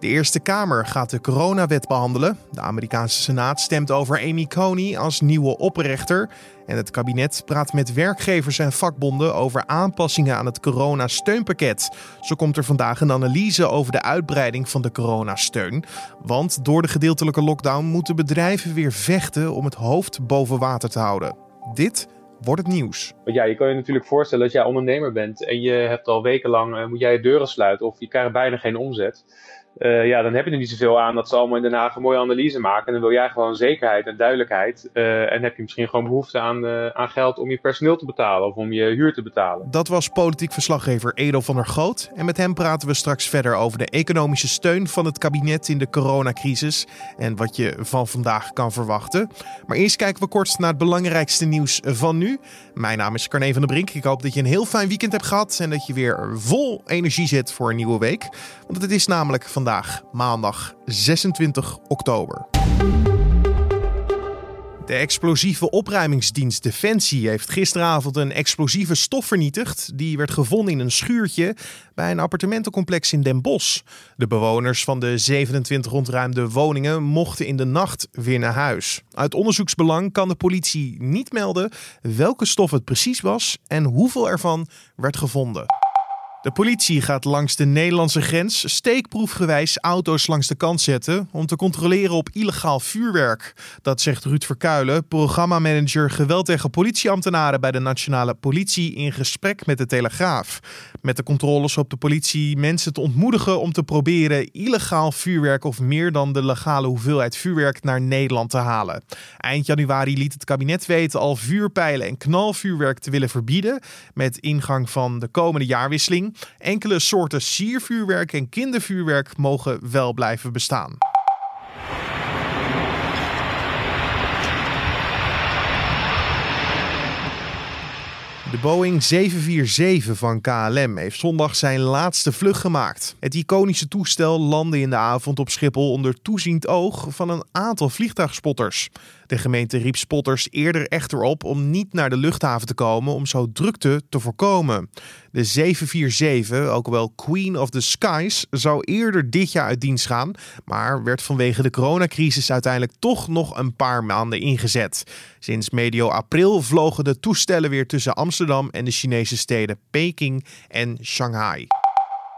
De Eerste Kamer gaat de coronawet behandelen. De Amerikaanse Senaat stemt over Amy Coney als nieuwe oprechter. En het kabinet praat met werkgevers en vakbonden over aanpassingen aan het coronasteunpakket. Zo komt er vandaag een analyse over de uitbreiding van de coronasteun. Want door de gedeeltelijke lockdown moeten bedrijven weer vechten om het hoofd boven water te houden. Dit wordt het nieuws. Ja, je kan je natuurlijk voorstellen als jij ondernemer bent en je hebt al wekenlang uh, moet jij je deuren sluiten of je krijgt bijna geen omzet. Uh, ja, dan heb je er niet zoveel aan dat ze allemaal in Den een mooie analyse maken. En dan wil jij gewoon zekerheid en duidelijkheid. Uh, en heb je misschien gewoon behoefte aan, uh, aan geld om je personeel te betalen of om je huur te betalen. Dat was politiek verslaggever Edo van der Groot. En met hem praten we straks verder over de economische steun van het kabinet in de coronacrisis. En wat je van vandaag kan verwachten. Maar eerst kijken we kort naar het belangrijkste nieuws van nu. Mijn naam is Carne van der Brink. Ik hoop dat je een heel fijn weekend hebt gehad. En dat je weer vol energie zit voor een nieuwe week. Want het is namelijk vandaag vandaag, maandag 26 oktober. De explosieve opruimingsdienst Defensie heeft gisteravond een explosieve stof vernietigd. Die werd gevonden in een schuurtje bij een appartementencomplex in Den Bosch. De bewoners van de 27 ontruimde woningen mochten in de nacht weer naar huis. Uit onderzoeksbelang kan de politie niet melden welke stof het precies was en hoeveel ervan werd gevonden. De politie gaat langs de Nederlandse grens steekproefgewijs auto's langs de kant zetten om te controleren op illegaal vuurwerk. Dat zegt Ruud Verkuilen, programmamanager geweld tegen politieambtenaren bij de Nationale Politie in gesprek met de Telegraaf. Met de controles hoopt de politie mensen te ontmoedigen om te proberen illegaal vuurwerk of meer dan de legale hoeveelheid vuurwerk naar Nederland te halen. Eind januari liet het kabinet weten al vuurpijlen en knalvuurwerk te willen verbieden met ingang van de komende jaarwisseling. Enkele soorten siervuurwerk en kindervuurwerk mogen wel blijven bestaan. De Boeing 747 van KLM heeft zondag zijn laatste vlucht gemaakt. Het iconische toestel landde in de avond op Schiphol onder toeziend oog van een aantal vliegtuigspotters. De gemeente riep spotters eerder echter op om niet naar de luchthaven te komen om zo drukte te voorkomen. De 747, ook wel Queen of the Skies, zou eerder dit jaar uit dienst gaan, maar werd vanwege de coronacrisis uiteindelijk toch nog een paar maanden ingezet. Sinds medio april vlogen de toestellen weer tussen Amsterdam en de Chinese steden Peking en Shanghai.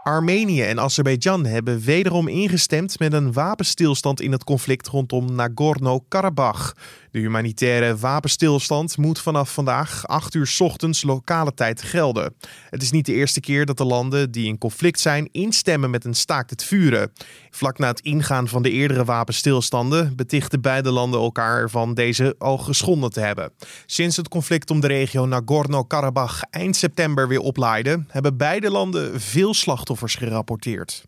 Armenië en Azerbeidzjan hebben wederom ingestemd met een wapenstilstand in het conflict rondom Nagorno-Karabakh. De humanitaire wapenstilstand moet vanaf vandaag 8 uur ochtends lokale tijd gelden. Het is niet de eerste keer dat de landen die in conflict zijn instemmen met een staakt het vuren. Vlak na het ingaan van de eerdere wapenstilstanden betichten beide landen elkaar ervan deze al geschonden te hebben. Sinds het conflict om de regio Nagorno-Karabakh eind september weer oplaaide, hebben beide landen veel slachtoffers gerapporteerd.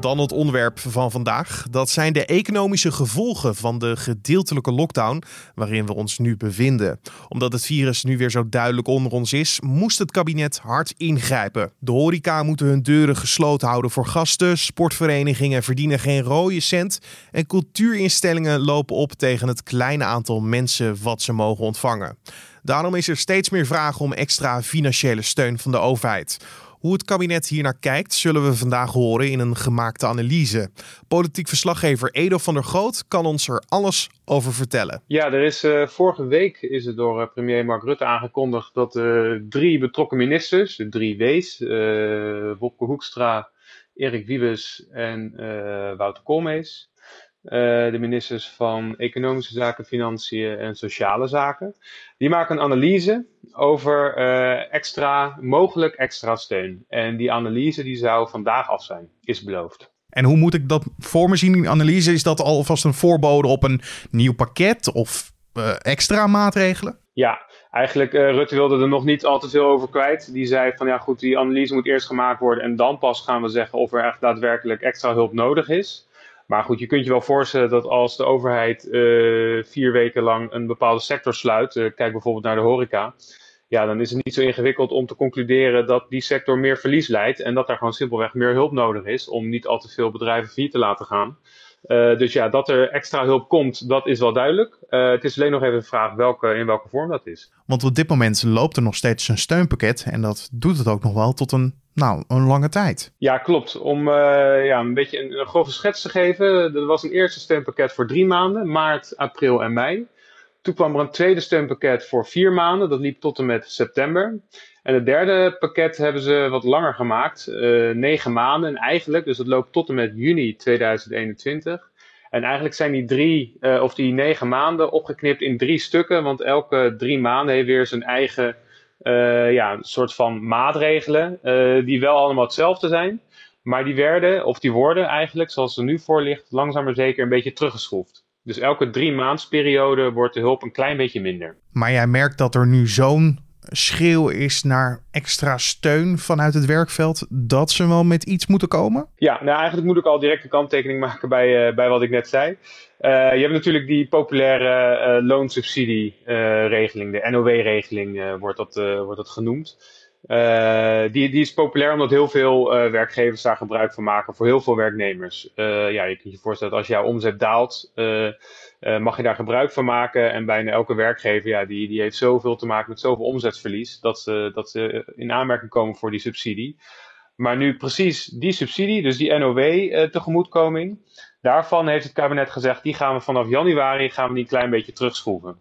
Dan het onderwerp van vandaag. Dat zijn de economische gevolgen van de gedeeltelijke lockdown waarin we ons nu bevinden. Omdat het virus nu weer zo duidelijk onder ons is, moest het kabinet hard ingrijpen. De horeca moeten hun deuren gesloten houden voor gasten, sportverenigingen verdienen geen rode cent en cultuurinstellingen lopen op tegen het kleine aantal mensen wat ze mogen ontvangen. Daarom is er steeds meer vraag om extra financiële steun van de overheid. Hoe het kabinet hier naar kijkt, zullen we vandaag horen in een gemaakte analyse. Politiek verslaggever Edo van der Groot kan ons er alles over vertellen. Ja, er is uh, vorige week is er door uh, premier Mark Rutte aangekondigd dat uh, drie betrokken ministers, de drie W's, Wopke Hoekstra, Erik Wiebes en Wouter Koolmees, de ministers van Economische Zaken, Financiën en Sociale Zaken. Die maken een analyse over uh, extra, mogelijk extra steun. En die analyse die zou vandaag af zijn, is beloofd. En hoe moet ik dat voor me zien? Die analyse, is dat alvast een voorbode op een nieuw pakket of uh, extra maatregelen? Ja, eigenlijk uh, Rutte wilde er nog niet al te veel over kwijt. Die zei van ja goed, die analyse moet eerst gemaakt worden en dan pas gaan we zeggen of er echt daadwerkelijk extra hulp nodig is. Maar goed, je kunt je wel voorstellen dat als de overheid uh, vier weken lang een bepaalde sector sluit, uh, kijk bijvoorbeeld naar de horeca, ja, dan is het niet zo ingewikkeld om te concluderen dat die sector meer verlies leidt en dat er gewoon simpelweg meer hulp nodig is om niet al te veel bedrijven failliet te laten gaan. Uh, dus ja, dat er extra hulp komt, dat is wel duidelijk. Het is alleen nog even de vraag welke, in welke vorm dat is. Want op dit moment loopt er nog steeds een steunpakket en dat doet het ook nog wel tot een nou, een lange tijd. Ja, klopt. Om ja, een beetje een, grove schets te geven. Er was een eerste steunpakket voor drie maanden, maart, april en mei. Toen kwam er een tweede steunpakket voor vier maanden. Dat liep tot en met september. En het derde pakket hebben ze wat langer gemaakt. Uh, negen maanden eigenlijk. Dus dat loopt tot en met juni 2021. En eigenlijk zijn die drie, uh, of die negen maanden opgeknipt in drie stukken. Want elke drie maanden heeft weer zijn eigen uh, ja, soort van maatregelen. die wel allemaal hetzelfde zijn. Maar die werden, of die worden eigenlijk, zoals er nu voor ligt, langzaam maar zeker een beetje teruggeschroefd. Dus elke drie maandsperiode wordt de hulp een klein beetje minder. Maar jij merkt dat er nu zo'n schreeuw is naar extra steun vanuit het werkveld, dat ze wel met iets moeten komen? Ja, nou eigenlijk moet ik al direct een kanttekening maken bij, uh, bij wat ik net zei. Uh, je hebt natuurlijk die populaire uh, loonsubsidieregeling, de NOW-regeling wordt, dat, wordt dat genoemd. Uh, die, is populair omdat heel veel uh, werkgevers daar gebruik van maken voor heel veel werknemers. Uh, ja, je kunt je voorstellen dat als jouw omzet daalt, mag je daar gebruik van maken. En bijna elke werkgever, ja, die, die heeft zoveel te maken met zoveel omzetverlies, dat ze, dat ze in aanmerking komen voor die subsidie. Maar nu precies die subsidie, dus die NOW-tegemoetkoming, daarvan heeft het kabinet gezegd, die gaan we vanaf januari gaan we die een klein beetje terugschroeven.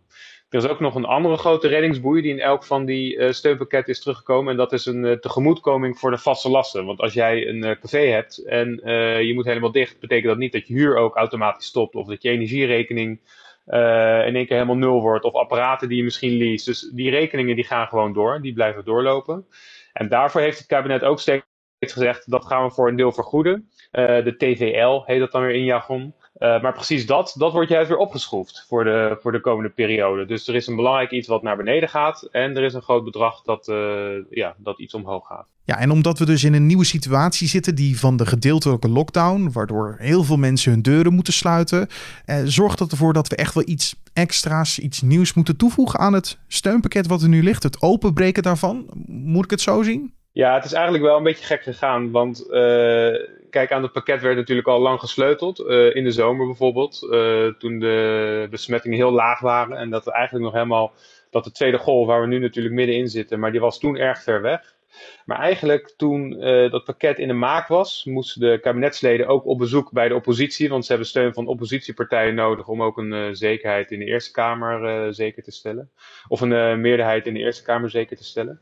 Er is ook nog een andere grote reddingsboei die in elk van die uh, steunpakketten is teruggekomen. En dat is een uh, tegemoetkoming voor de vaste lasten. Want als jij een uh, café hebt en je moet helemaal dicht, betekent dat niet dat je huur ook automatisch stopt. Of dat je energierekening in één keer helemaal nul wordt. Of apparaten die je misschien leest. Dus die rekeningen die gaan gewoon door. Die blijven doorlopen. En daarvoor heeft het kabinet ook steeds gezegd dat gaan we voor een deel vergoeden. de TVL heet dat dan weer in jargon. Uh, maar precies dat, dat wordt juist weer opgeschroefd voor de, voor de komende periode. Dus er is een belangrijk iets wat naar beneden gaat. En er is een groot bedrag dat, uh, ja, dat iets omhoog gaat. Ja, en omdat we dus in een nieuwe situatie zitten, die van de gedeeltelijke lockdown, waardoor heel veel mensen hun deuren moeten sluiten, eh, zorgt dat ervoor dat we echt wel iets extra's, iets nieuws moeten toevoegen aan het steunpakket wat er nu ligt. Het openbreken daarvan. Moet ik het zo zien? Ja, het is eigenlijk wel een beetje gek gegaan. Want uh, kijk, aan het pakket werd natuurlijk al lang gesleuteld. Uh, in de zomer bijvoorbeeld. Uh, toen de besmettingen heel laag waren. En dat eigenlijk nog helemaal. Dat de tweede golf, waar we nu natuurlijk middenin zitten. Maar die was toen erg ver weg. Maar eigenlijk toen dat pakket in de maak was, moesten de kabinetsleden ook op bezoek bij de oppositie. Want ze hebben steun van oppositiepartijen nodig om ook een zekerheid in de Eerste Kamer zeker te stellen. Of een meerderheid in de Eerste Kamer zeker te stellen.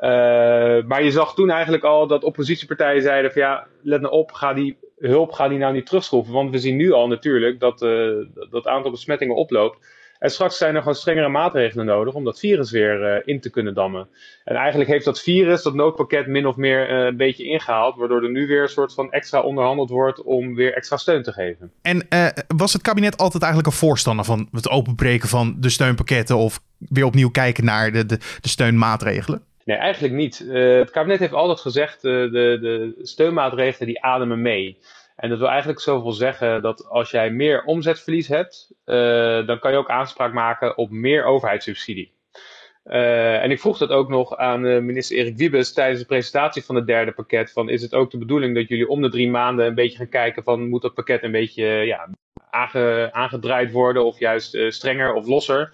Uh, maar je zag toen eigenlijk al dat oppositiepartijen zeiden van ja, let nou op, ga die hulp ga die nou niet terugschroeven. Want we zien nu al natuurlijk dat uh, dat aantal besmettingen oploopt. En straks zijn er gewoon strengere maatregelen nodig om dat virus weer uh, in te kunnen dammen. En eigenlijk heeft dat virus, dat noodpakket, min of meer een beetje ingehaald. Waardoor er nu weer een soort van extra onderhandeld wordt om weer extra steun te geven. En was het kabinet altijd eigenlijk een voorstander van het openbreken van de steunpakketten of weer opnieuw kijken naar de, de steunmaatregelen? Nee, eigenlijk niet. Uh, het kabinet heeft altijd gezegd, uh, de, de steunmaatregelen die ademen mee. En dat wil eigenlijk zoveel zeggen dat als jij meer omzetverlies hebt, uh, dan kan je ook aanspraak maken op meer overheidssubsidie. en ik vroeg dat ook nog aan minister Erik Wiebes tijdens de presentatie van het derde pakket. Van, is het ook de bedoeling dat jullie om de drie maanden een beetje gaan kijken van moet dat pakket een beetje ja, aange, aangedraaid worden of juist strenger of losser?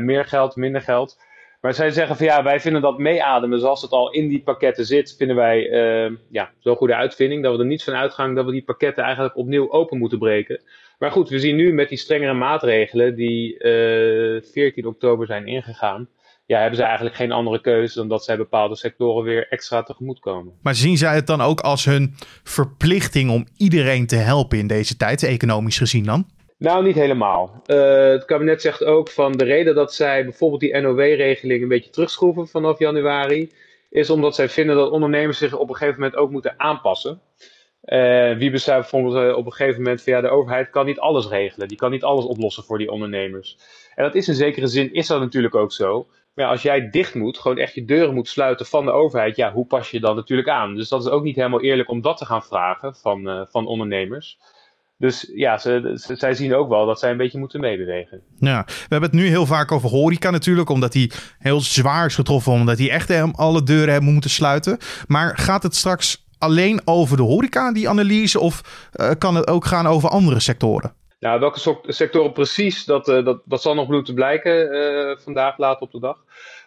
meer geld, minder geld. Maar zij zeggen van ja, wij vinden dat meeademen zoals het al in die pakketten zit, vinden wij uh, ja, zo'n goede uitvinding. Dat we er niet van uitgaan dat we die pakketten eigenlijk opnieuw open moeten breken. Maar goed, we zien nu met die strengere maatregelen die uh, eh, 14 oktober zijn ingegaan. Ja, hebben ze eigenlijk geen andere keuze dan dat zij bepaalde sectoren weer extra tegemoet komen. Maar zien zij het dan ook als hun verplichting om iedereen te helpen in deze tijd, economisch gezien dan? Nou, niet helemaal. Uh, het kabinet zegt ook van de reden dat zij bijvoorbeeld die NOW-regeling een beetje terugschroeven vanaf januari, is omdat zij vinden dat ondernemers zich op een gegeven moment ook moeten aanpassen. Uh, wie besluit bijvoorbeeld uh, op een gegeven moment van ja, de overheid kan niet alles regelen. Die kan niet alles oplossen voor die ondernemers. En dat is in zekere zin, is dat natuurlijk ook zo. Maar als jij dicht moet, gewoon echt je deuren moet sluiten van de overheid, ja, hoe pas je dan natuurlijk aan? Dus dat is ook niet helemaal eerlijk om dat te gaan vragen van, van ondernemers. Dus ja, ze, zij zien ook wel dat zij een beetje moeten meebewegen. Ja, we hebben het nu heel vaak over horeca natuurlijk, omdat die heel zwaar is getroffen, omdat die echt alle deuren hebben moeten sluiten. Maar gaat het straks alleen over de horeca, die analyse, of uh, kan het ook gaan over andere sectoren? Nou, welke sectoren precies, dat, uh, dat, dat zal nog moeten blijken uh, vandaag later op de dag.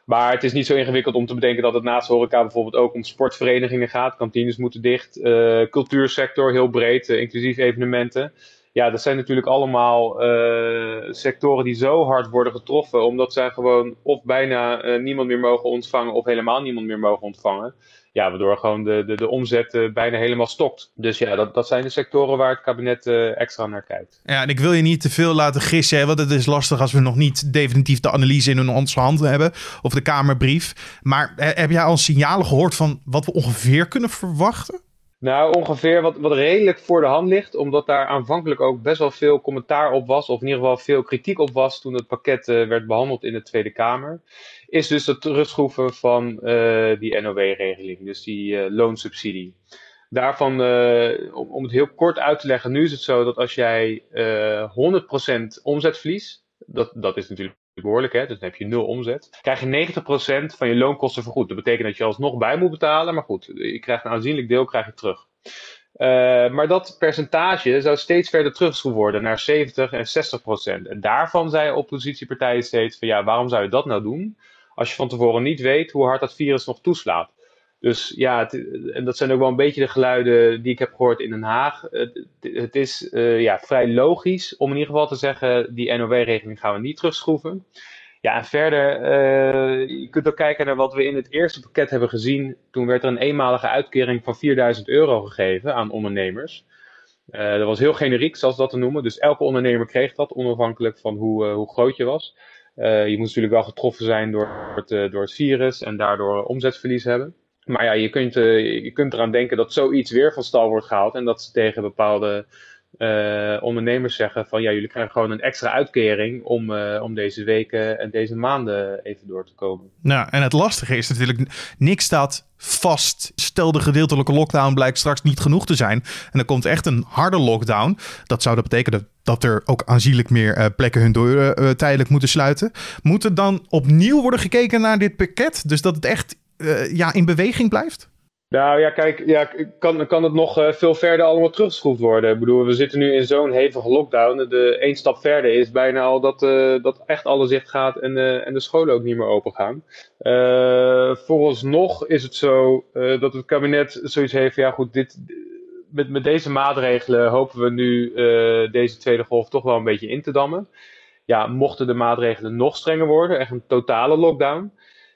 Maar het is niet zo ingewikkeld om te bedenken dat het naast horeca bijvoorbeeld ook om sportverenigingen gaat. Kantines moeten dicht, uh, cultuursector heel breed, uh, inclusief evenementen. Ja, dat zijn natuurlijk allemaal uh, sectoren die zo hard worden getroffen, omdat zij gewoon of bijna niemand meer mogen ontvangen of helemaal niemand meer mogen ontvangen. Ja, waardoor gewoon de, de, de omzet uh, bijna helemaal stokt. Dus ja, dat, dat zijn de sectoren waar het kabinet extra naar kijkt. Ja, en ik wil je niet te veel laten gissen, want het is lastig als we nog niet definitief de analyse in onze handen hebben. Of de Kamerbrief. Maar heb jij al signalen gehoord van wat we ongeveer kunnen verwachten? Nou, ongeveer wat, wat redelijk voor de hand ligt, omdat daar aanvankelijk ook best wel veel commentaar op was, of in ieder geval veel kritiek op was toen het pakket uh, werd behandeld in de Tweede Kamer, is dus het terugschroeven van uh, die NOW-regeling, dus die uh, loonsubsidie. Daarvan, om, om het heel kort uit te leggen, nu is het zo dat als jij 100% omzetverlies, dat, dat is natuurlijk behoorlijk, hè? dus dan heb je nul omzet. Krijg je 90% van je loonkosten vergoed. Dat betekent dat je alsnog bij moet betalen, maar goed, je krijgt een aanzienlijk deel krijg je terug. Uh, maar dat percentage zou steeds verder teruggeschroefd worden naar 70 en 60 procent. En daarvan zei oppositiepartijen steeds van ja, waarom zou je dat nou doen? Als je van tevoren niet weet hoe hard dat virus nog toeslaat. Dus ja, en dat zijn ook wel een beetje de geluiden die ik heb gehoord in Den Haag. Het, het is uh, ja, vrij logisch om in ieder geval te zeggen, die NOW-regeling gaan we niet terugschroeven. Ja, en verder, uh, je kunt ook kijken naar wat we in het eerste pakket hebben gezien. Toen werd er een eenmalige uitkering van 4000 euro gegeven aan ondernemers. Uh, dat was heel generiek, zoals dat te noemen. Dus elke ondernemer kreeg dat, onafhankelijk van hoe, hoe groot je was. je moet natuurlijk wel getroffen zijn door het, door het virus en daardoor omzetverlies hebben. Maar ja, je kunt, uh, je kunt eraan denken dat zoiets weer van stal wordt gehaald. En dat ze tegen bepaalde uh, ondernemers zeggen van ja, jullie krijgen gewoon een extra uitkering om, uh, om deze weken en deze maanden even door te komen. Nou, en het lastige is natuurlijk, niks staat vast. Stel de gedeeltelijke lockdown blijkt straks niet genoeg te zijn. En er komt echt een harde lockdown. Dat zou dat betekenen dat er ook aanzienlijk meer plekken hun deuren tijdelijk moeten sluiten. Moet er dan opnieuw worden gekeken naar dit pakket? Dus dat het echt uh, ja, in beweging blijft? Nou ja, kijk, ja, kan, kan het nog uh, veel verder allemaal teruggeschroefd worden? Ik bedoel, we zitten nu in zo'n hevige lockdown. De één stap verder is bijna al dat, uh, dat echt alles dicht gaat en, en de scholen ook niet meer open gaan. vooralsnog is het zo dat het kabinet zoiets heeft, ja goed, dit, met, met deze maatregelen hopen we nu deze tweede golf toch wel een beetje in te dammen. Ja, mochten de maatregelen nog strenger worden, echt een totale lockdown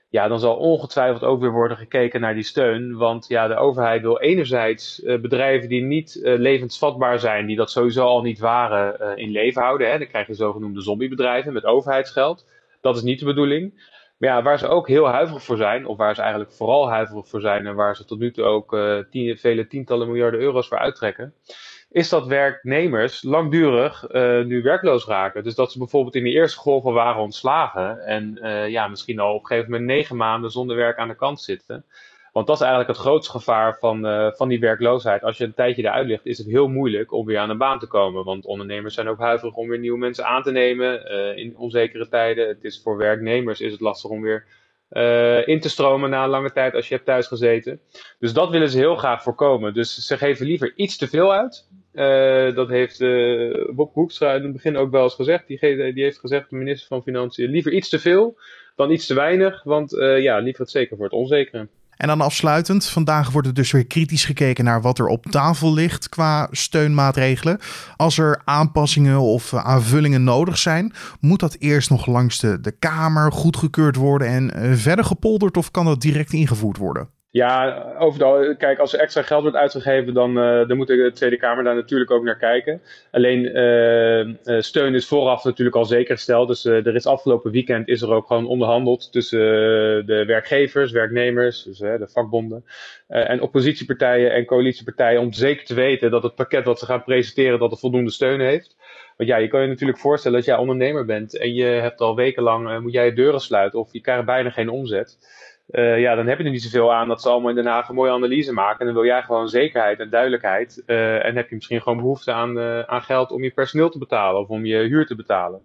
ja, dan zal ongetwijfeld ook weer worden gekeken naar die steun. Want ja, de overheid wil enerzijds uh, bedrijven die niet uh, levensvatbaar zijn, die dat sowieso al niet waren, uh, in leven houden. Hè. Dan krijg je zogenoemde zombiebedrijven met overheidsgeld. Dat is niet de bedoeling. Maar ja, waar ze ook heel huiverig voor zijn, of waar ze eigenlijk vooral huiverig voor zijn en waar ze tot nu toe ook vele tientallen miljarden euro's voor uittrekken, is dat werknemers langdurig uh, nu werkloos raken. Dus dat ze bijvoorbeeld in de eerste golf al waren ontslagen en uh, ja, misschien al op een gegeven moment negen maanden zonder werk aan de kant zitten. Want dat is eigenlijk het grootste gevaar van, uh, van die werkloosheid. Als je een tijdje eruit ligt, is het heel moeilijk om weer aan een baan te komen. Want ondernemers zijn ook huiverig om weer nieuwe mensen aan te nemen in onzekere tijden. Het is voor werknemers is het lastig om weer in te stromen na een lange tijd als je hebt thuis gezeten. Dus dat willen ze heel graag voorkomen. Dus ze geven liever iets te veel uit. Uh, dat heeft uh, Bob Hoekstra in het begin ook wel eens gezegd. Die, die, heeft gezegd, de minister van Financiën, liever iets te veel dan iets te weinig. Want ja, liever het zeker voor het onzekere. En dan afsluitend, vandaag wordt er dus weer kritisch gekeken naar wat er op tafel ligt qua steunmaatregelen. Als er aanpassingen of aanvullingen nodig zijn, moet dat eerst nog langs de, de Kamer goedgekeurd worden en verder gepolderd of kan dat direct ingevoerd worden? Ja, overal. Kijk, als er extra geld wordt uitgegeven, dan, uh, dan moet de Tweede Kamer daar natuurlijk ook naar kijken. Alleen uh, steun is vooraf natuurlijk al zeker gesteld. Dus er is afgelopen weekend is er ook gewoon onderhandeld tussen de werkgevers, werknemers, dus de vakbonden, en oppositiepartijen en coalitiepartijen om zeker te weten dat het pakket wat ze gaan presenteren, dat het voldoende steun heeft. Want ja, je kan je natuurlijk voorstellen als jij ondernemer bent en je hebt al wekenlang, moet jij je deuren sluiten of je krijgt bijna geen omzet. Uh, ja, dan heb je er niet zoveel aan dat ze allemaal in Den Haag een mooie analyse maken. En dan wil jij gewoon zekerheid en duidelijkheid. Uh, en heb je misschien gewoon behoefte aan, uh, aan geld om je personeel te betalen of om je huur te betalen.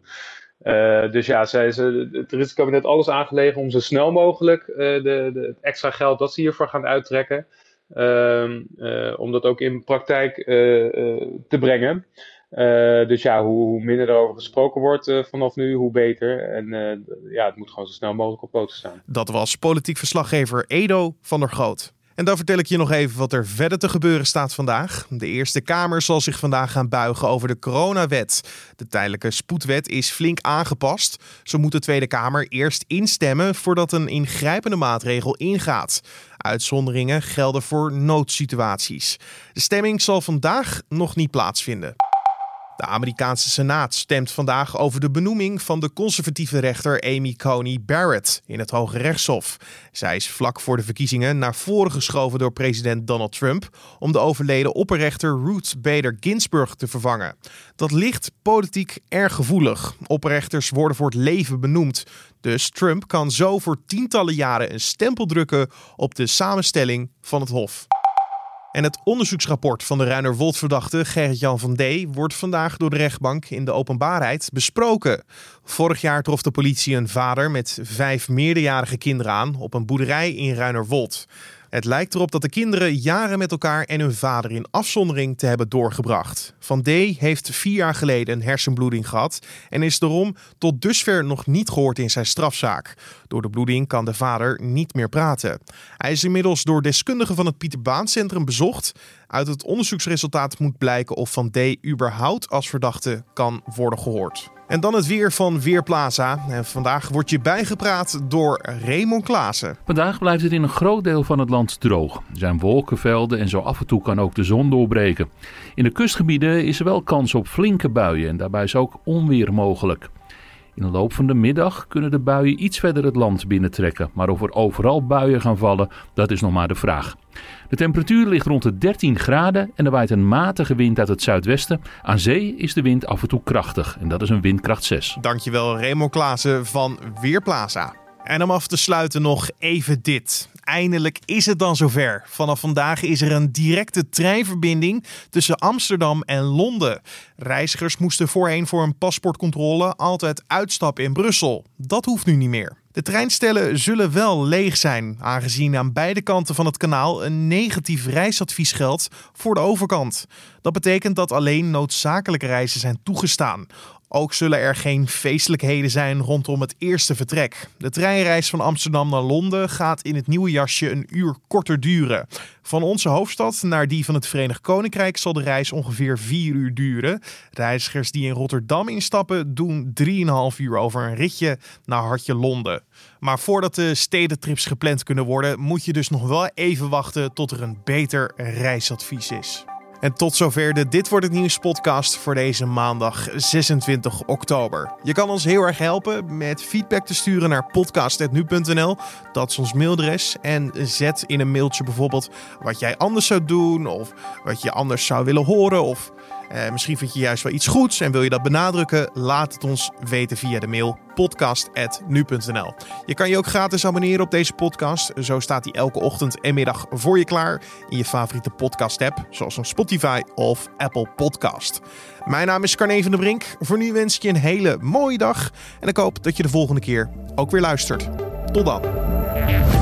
dus ja, zij, ze, er is het kabinet alles aangelegen om zo snel mogelijk de, de, het extra geld dat ze hiervoor gaan uittrekken. Ehm, om dat ook in praktijk te brengen. Dus ja, hoe, hoe, minder er over gesproken wordt vanaf nu, hoe beter. En ja, het moet gewoon zo snel mogelijk op poten staan. Dat was politiek verslaggever Edo van der Groot. En dan vertel ik je nog even wat er verder te gebeuren staat vandaag. De Eerste Kamer zal zich vandaag gaan buigen over de coronawet. De tijdelijke spoedwet is flink aangepast. Zo moet de Tweede Kamer eerst instemmen voordat een ingrijpende maatregel ingaat. Uitzonderingen gelden voor noodsituaties. De stemming zal vandaag nog niet plaatsvinden. De Amerikaanse Senaat stemt vandaag over de benoeming van de conservatieve rechter Amy Coney Barrett in het Hoge Rechtshof. Zij is vlak voor de verkiezingen naar voren geschoven door president Donald Trump om de overleden opperrechter Ruth Bader Ginsburg te vervangen. Dat ligt politiek erg gevoelig. Opperrechters worden voor het leven benoemd. Dus Trump kan zo voor tientallen jaren een stempel drukken op de samenstelling van het Hof. En het onderzoeksrapport van de Ruinerwold-verdachte Gerrit-Jan van D. wordt vandaag door de rechtbank in de openbaarheid besproken. Vorig jaar trof de politie een vader met vijf meerderjarige kinderen aan op een boerderij in Ruinerwold. Het lijkt erop dat de kinderen jaren met elkaar en hun vader in afzondering te hebben doorgebracht. Van D. heeft vier jaar geleden een hersenbloeding gehad en is daarom tot dusver nog niet gehoord in zijn strafzaak. Door de bloeding kan de vader niet meer praten. Hij is inmiddels door deskundigen van het Pieter Baan Centrum bezocht. Uit het onderzoeksresultaat moet blijken of Van D. überhaupt als verdachte kan worden gehoord. En dan het weer van Weerplaza. En vandaag wordt je bijgepraat door Raymond Klaassen. Vandaag blijft het in een groot deel van het land droog. Er zijn wolkenvelden en zo af en toe kan ook de zon doorbreken. In de kustgebieden is er wel kans op flinke buien en daarbij is ook onweer mogelijk. In de loop van de middag kunnen de buien iets verder het land binnentrekken, maar of er overal buien gaan vallen, dat is nog maar de vraag. De temperatuur ligt rond de 13 graden en er waait een matige wind uit het zuidwesten. Aan zee is de wind af en toe krachtig en dat is een windkracht 6. Dankjewel Raymond Klaassen van Weerplaza. En om af te sluiten nog even dit. Eindelijk is het dan zover. Vanaf vandaag is er een directe treinverbinding tussen Amsterdam en Londen. Reizigers moesten voorheen voor een paspoortcontrole altijd uitstappen in Brussel. Dat hoeft nu niet meer. De treinstellen zullen wel leeg zijn, aangezien aan beide kanten van het kanaal een negatief reisadvies geldt voor de overkant. Dat betekent dat alleen noodzakelijke reizen zijn toegestaan. Ook zullen er geen feestelijkheden zijn rondom het eerste vertrek. De treinreis van Amsterdam naar Londen gaat in het nieuwe jasje een uur korter duren. Van onze hoofdstad naar die van het Verenigd Koninkrijk zal de reis ongeveer 4 uur duren. Reizigers die in Rotterdam instappen doen 3,5 uur over een ritje naar Hartje Londen. Maar voordat de stedentrips gepland kunnen worden, moet je dus nog wel even wachten tot er een beter reisadvies is. En tot zover de Dit Wordt Het Nieuws podcast voor deze maandag 26 oktober. Je kan ons heel erg helpen met feedback te sturen naar podcast.nu.nl. Dat is ons mailadres. En zet in een mailtje bijvoorbeeld wat jij anders zou doen of wat je anders zou willen horen of uh, misschien vind je juist wel iets goeds en wil je dat benadrukken? Laat het ons weten via de mail podcast.nu.nl. Je kan je ook gratis abonneren op deze podcast. Zo staat die elke ochtend en middag voor je klaar in je favoriete podcast-app, zoals een Spotify of Apple Podcast. Mijn naam is Carne van der Brink. Voor nu wens ik je een hele mooie dag en ik hoop dat je de volgende keer ook weer luistert. Tot dan.